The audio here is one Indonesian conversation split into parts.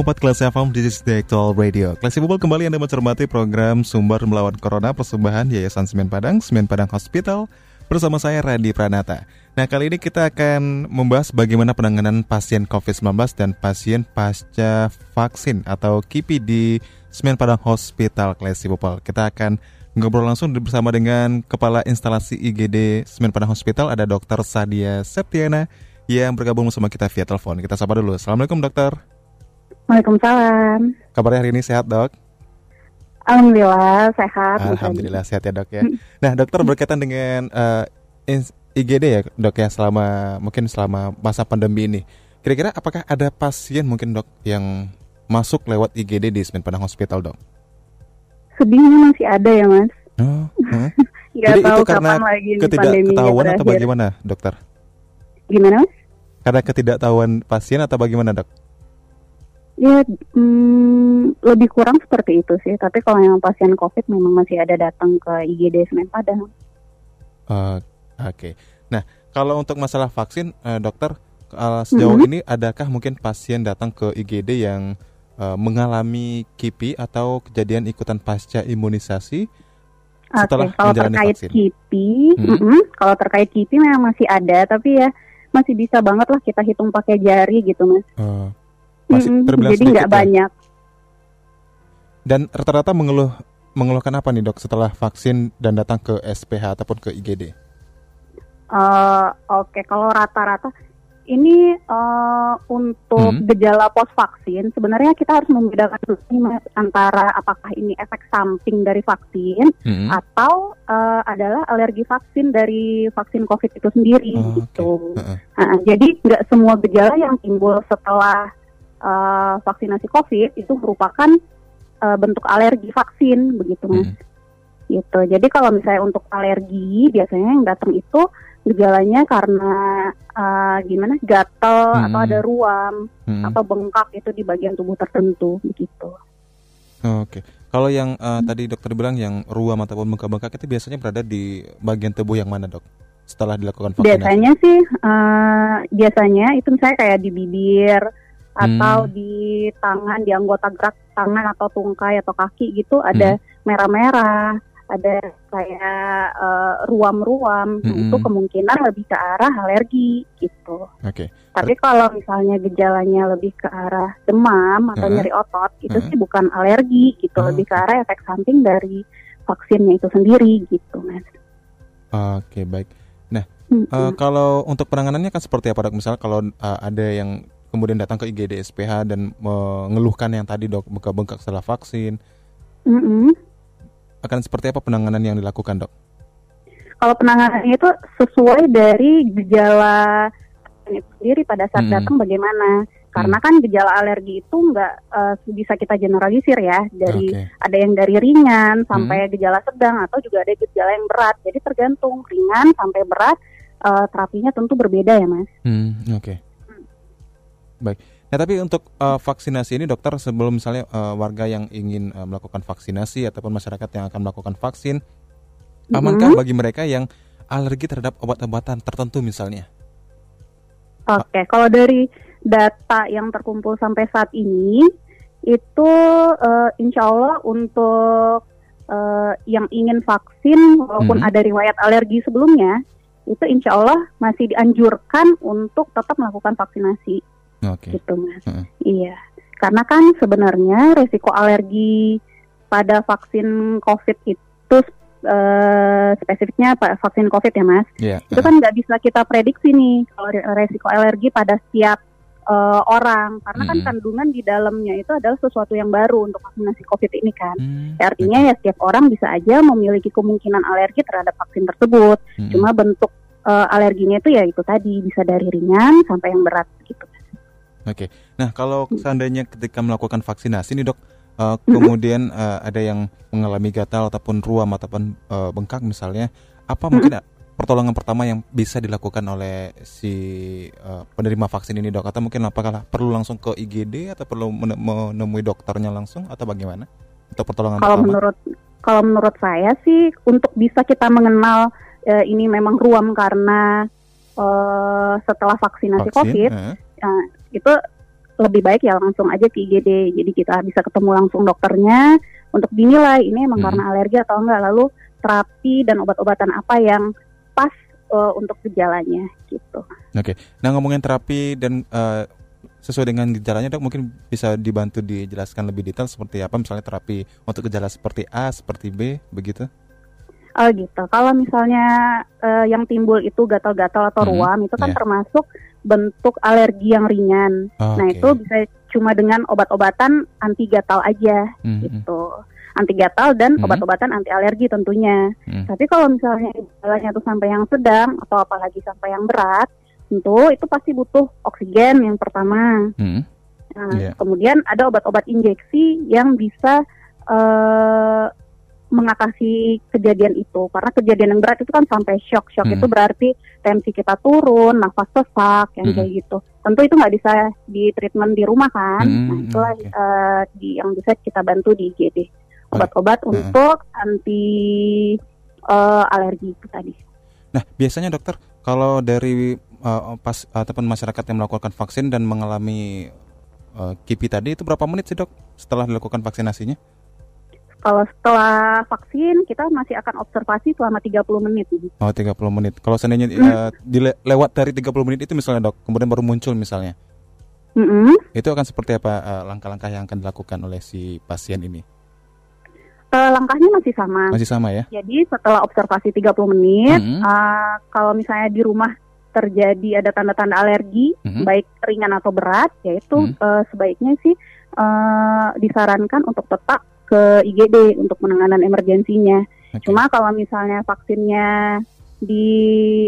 Empat kelas FM, is the actual radio. Kelas People kembali Anda mencermati program Sumber Melawan Corona Persembahan Yayasan Semen Padang, Semen Padang Hospital bersama saya Radi Pranata. Nah kali ini kita akan membahas bagaimana penanganan pasien COVID-19 dan pasien pasca vaksin atau KIPI di Semen Padang Hospital Kelas People. Kita akan ngobrol langsung bersama dengan Kepala Instalasi IGD Semen Padang Hospital ada Dr. Sadia Septiana yang bergabung bersama kita via telepon. Kita sapa dulu. Assalamualaikum dokter. Waalaikumsalam. Kabarnya hari ini sehat dok? Alhamdulillah sehat. Alhamdulillah sehat ya dok ya. Nah dokter berkaitan dengan uh, IGD ya dok ya selama mungkin selama masa pandemi ini. Kira-kira apakah ada pasien mungkin dok yang masuk lewat IGD di Semen Padang Hospital dok? Sedihnya masih ada ya mas. Oh, huh? Jadi tahu itu karena lagi ketidakketahuan atau bagaimana dokter? Gimana mas? Karena ketidaktahuan pasien atau bagaimana dok? Ya, hmm, lebih kurang seperti itu sih. Tapi kalau yang pasien COVID memang masih ada datang ke IGD Semen Padang. Uh, Oke. Okay. Nah, kalau untuk masalah vaksin, uh, dokter, uh, sejauh mm -hmm. ini adakah mungkin pasien datang ke IGD yang uh, mengalami KIPI atau kejadian ikutan pasca imunisasi setelah okay. kalau menjalani terkait vaksin? KIPI, hmm. mm -hmm, kalau terkait KIPI memang masih ada, tapi ya masih bisa banget lah kita hitung pakai jari gitu, mas. Uh masih mm -hmm. terbilang jadi nggak ya? banyak. Dan rata-rata mengeluh mengeluhkan apa nih dok setelah vaksin dan datang ke SPH ataupun ke IGD? Uh, eh, Oke, okay. kalau rata-rata ini uh, untuk hmm. gejala post vaksin sebenarnya kita harus membedakan antara apakah ini efek samping dari vaksin hmm. atau uh, adalah alergi vaksin dari vaksin COVID itu sendiri oh, gitu. Okay. Uh -uh. Uh, jadi nggak semua gejala yang timbul setelah uh, vaksinasi COVID itu merupakan uh, bentuk alergi vaksin begitu mas. Hmm. Gitu. Jadi kalau misalnya untuk alergi biasanya yang datang itu gejalanya karena uh, gimana gatel hmm. atau ada ruam hmm. atau bengkak itu di bagian tubuh tertentu begitu. Oh, Oke. Okay. Kalau yang uh, hmm. tadi dokter bilang yang ruam ataupun bengkak-bengkak itu biasanya berada di bagian tubuh yang mana dok? Setelah dilakukan vaksinasi? Biasanya sih, uh, biasanya itu misalnya kayak di bibir, atau hmm. di tangan di anggota gerak tangan atau tungkai atau kaki gitu ada hmm. merah-merah ada kayak uh, ruam-ruam hmm. itu kemungkinan lebih ke arah alergi gitu. Oke. Okay. Tapi kalau misalnya gejalanya lebih ke arah demam atau uh nyeri otot itu uh sih bukan alergi gitu, uh lebih ke arah efek samping dari vaksinnya itu sendiri gitu, Mas. Oke, okay, baik. Nah, hmm. uh, kalau untuk penanganannya kan seperti apa dok? Misalnya kalau uh, ada yang kemudian datang ke IGD SPH dan mengeluhkan yang tadi dok bengkak-bengkak setelah vaksin. Mm -hmm. Akan seperti apa penanganan yang dilakukan dok? Kalau penanganannya itu sesuai dari gejala sendiri pada saat mm -hmm. datang bagaimana. Karena kan gejala alergi itu nggak uh, bisa kita generalisir ya dari okay. ada yang dari ringan sampai hmm. gejala sedang atau juga ada gejala yang berat. Jadi tergantung ringan sampai berat uh, terapinya tentu berbeda ya mas. Hmm, Oke. Okay. Baik. Nah, tapi untuk uh, vaksinasi ini dokter sebelum misalnya uh, warga yang ingin uh, melakukan vaksinasi ataupun masyarakat yang akan melakukan vaksin, amankah bagi mereka yang alergi terhadap obat-obatan tertentu misalnya? Oke, okay. kalau dari data yang terkumpul sampai saat ini itu uh, insya Allah untuk uh, yang ingin vaksin walaupun mm-hmm. ada riwayat alergi sebelumnya itu insya Allah masih dianjurkan untuk tetap melakukan vaksinasi okay. gitu mas. Uh. Iya, karena kan sebenarnya resiko alergi pada vaksin COVID itu uh, spesifiknya vaksin COVID ya mas. Yeah. Itu kan nggak bisa kita prediksi nih kalau resiko alergi pada setiap uh, orang karena kan Mm-mm. kandungan di dalamnya itu adalah sesuatu yang baru untuk vaksinasi COVID ini kan. Hmm, Ya, artinya ya setiap orang bisa aja memiliki kemungkinan alergi terhadap vaksin tersebut. Mm-mm. Cuma bentuk uh, alerginya itu ya itu tadi bisa dari ringan sampai yang berat gitu. Oke. Nah, kalau Hmm. seandainya ketika melakukan vaksinasi nih, Dok, uh, Hmm. kemudian uh, ada yang mengalami gatal ataupun ruam ataupun uh, bengkak misalnya, apa Hmm. mungkin uh, pertolongan pertama yang bisa dilakukan oleh si uh, penerima vaksin ini, Dok? Atau mungkin apakah perlu langsung ke IGD atau perlu mene- menemui dokternya langsung atau bagaimana? Untuk pertolongan Kalau pertama? menurut kalau menurut saya sih untuk bisa kita mengenal eh, ini memang ruam karena eh, setelah vaksinasi Vaksin, COVID eh, itu lebih baik ya langsung aja ke IGD. Jadi kita bisa ketemu langsung dokternya untuk dinilai ini emang Hmm. karena alergi atau enggak. Lalu terapi dan obat-obatan apa yang pas eh, untuk gejalanya gitu. Nah, ngomongin terapi dan uh, sesuai dengan gejalanya, Dok, mungkin bisa dibantu dijelaskan lebih detail seperti apa misalnya terapi untuk gejala seperti A, seperti B, begitu? Oh gitu. Kalau misalnya eh, yang timbul itu gatal-gatal atau Hmm, ruam itu kan iya. termasuk bentuk alergi yang ringan. Oh, Nah itu bisa cuma dengan obat-obatan anti gatal aja Hmm, hmm, gitu. Anti gatal dan Hmm. obat-obatan anti alergi tentunya. hmm. Tapi kalau misalnya gejalanya itu sampai yang sedang atau apalagi sampai yang berat, tentu itu pasti butuh oksigen yang pertama. Hmm. Nah, Iya. Kemudian ada obat-obat injeksi yang bisa eh, mengatasi kejadian itu. Karena kejadian yang berat itu kan sampai shock. Shock Hmm. itu berarti tensi kita turun, nafas sesak, yang Hmm. kayak gitu. Tentu itu nggak bisa di treatment di rumah kan. Hmm, Nah itulah oke. eh, di, yang bisa kita bantu di IGD. Obat-obat Hmm. untuk anti eh, alergi itu tadi. Nah, biasanya dokter kalau dari uh, pas ataupun masyarakat yang melakukan vaksin dan mengalami uh, KIPI tadi itu berapa menit sih dok setelah dilakukan vaksinasinya? Kalau setelah vaksin kita masih akan observasi selama 30 menit. Oh, 30 menit. Kalau seandainya Hmm. uh, dile- lewat dari 30 menit itu misalnya dok, kemudian baru muncul misalnya, Mm-mm. itu akan seperti apa uh, langkah-langkah yang akan dilakukan oleh si pasien ini? Eh, langkahnya masih sama. Masih sama ya? Jadi setelah observasi 30 menit, Hmm. eh, kalau misalnya di rumah terjadi ada tanda-tanda alergi, Mhm. baik ringan atau berat, yaitu Hmm. eh, sebaiknya sih eh, disarankan untuk tetap ke IGD untuk penanganan emergensinya. Oke. Cuma kalau misalnya vaksinnya di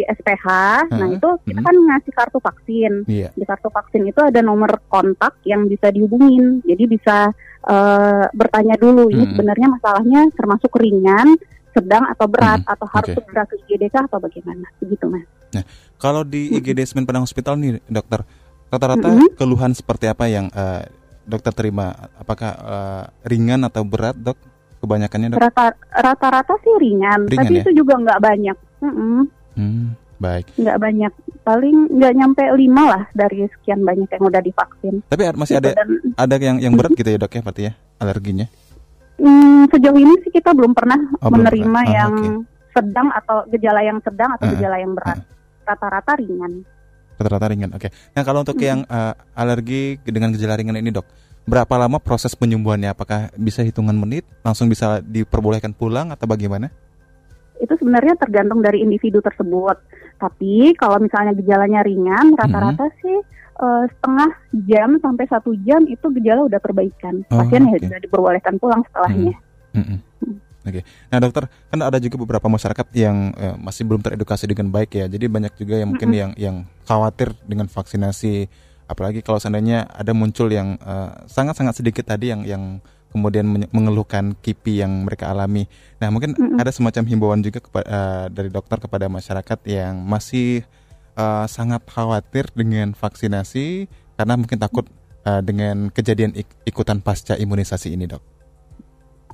SPH, nah Heeh. itu kita Mhm. kan ngasih kartu vaksin. Iya. Di kartu vaksin itu ada nomor kontak yang bisa dihubungin. Jadi bisa eh, bertanya dulu ini Hmm. sebenarnya masalahnya termasuk ringan, sedang atau berat Hmm, atau harus segera ke IGD kah atau bagaimana? Begitu mas. Kalau di IGD Semen Padang Hospital nih dokter, rata-rata keluhan seperti apa yang uh, dokter terima? Apakah uh, ringan atau berat dok? Kebanyakannya dok? Rata- Rata-rata sih ringan, Ringan tapi ya? itu juga nggak banyak. Mm-mm, Hmm, baik. nggak banyak, paling nggak nyampe lima lah dari sekian banyak yang udah divaksin. Tapi masih Gitu, ada dan, ada yang yang berat gitu ya dok ya berarti ya alerginya? mm, sejauh ini sih kita belum pernah Oh, belum menerima pernah. Ah, yang oke. sedang atau gejala yang sedang atau Ah, gejala yang berat. Rata-rata ringan. Rata-rata ringan. Oke. Nah kalau untuk yang uh, alergi dengan gejala ringan ini dok, berapa lama proses penyembuhannya? Apakah bisa hitungan menit? Langsung bisa diperbolehkan pulang atau bagaimana? itu sebenarnya tergantung dari individu tersebut. Tapi kalau misalnya gejalanya ringan, rata-rata Mm-hmm. sih eh, setengah jam sampai satu jam itu gejala udah perbaikan. Oh, Pasien ya oke. sudah diperbolehkan pulang setelahnya. Mm-mm. Oke. Nah dokter, kan ada juga beberapa masyarakat yang eh, masih belum teredukasi dengan baik ya. Jadi banyak juga yang mungkin yang yang khawatir dengan vaksinasi. Apalagi kalau seandainya ada muncul yang eh, sangat-sangat sedikit tadi yang yang kemudian mengeluhkan kipi yang mereka alami. Nah mungkin Mm-mm. ada semacam himbauan juga kepa- eh, dari dokter kepada masyarakat yang masih eh, sangat khawatir dengan vaksinasi karena mungkin takut eh, dengan kejadian ik- ikutan pasca imunisasi ini dok.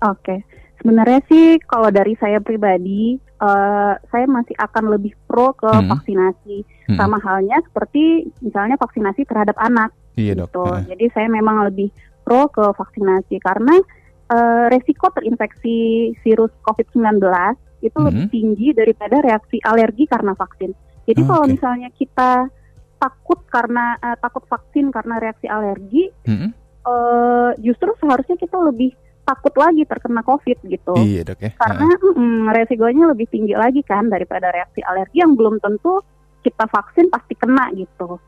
Oke. Sebenarnya sih kalau dari saya pribadi, eh, saya masih akan lebih pro ke Hmm. vaksinasi. Mm-mm. Sama halnya seperti misalnya vaksinasi terhadap anak. Iya dok. gitu. Heeh. Jadi saya memang lebih pro ke vaksinasi karena eh, resiko terinfeksi virus COVID-19 itu Mhm. lebih tinggi daripada reaksi alergi karena vaksin. Jadi Oh, kalau oke. misalnya kita takut karena eh, takut vaksin karena reaksi alergi, Mm-mm. eh, justru seharusnya kita lebih takut lagi terkena COVID gitu. Iya dok ya. Karena mm, resikonya lebih tinggi lagi kan daripada reaksi alergi yang belum tentu kita vaksin pasti kena gitu.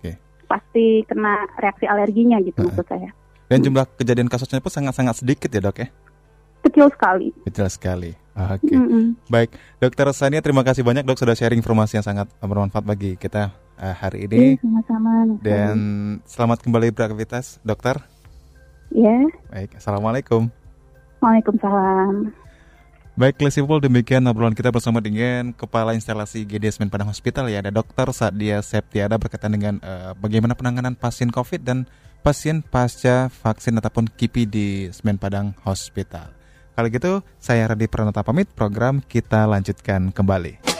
Oke. pasti kena reaksi alerginya gitu maksud saya. Dan jumlah kejadian kasusnya pun sangat-sangat sedikit ya dok ya? Kecil sekali. Kecil sekali. Oke. Okay. Mm -mm. Baik, Dokter Sania terima kasih banyak dok sudah sharing informasi yang sangat bermanfaat bagi kita uh, hari ini. Iya, sama-sama. Dan selamat kembali beraktivitas, dokter. Iya. Baik, assalamualaikum. Waalaikumsalam. Baik, People, demikian obrolan kita bersama dengan Kepala Instalasi GDS Men Padang Hospital ya, ada Dokter Sadia Septiada berkaitan dengan uh, bagaimana penanganan pasien COVID dan pasien pasca vaksin ataupun KIPI di Semen Padang Hospital. Kalau gitu, saya Radi Pranata pamit, program kita lanjutkan kembali.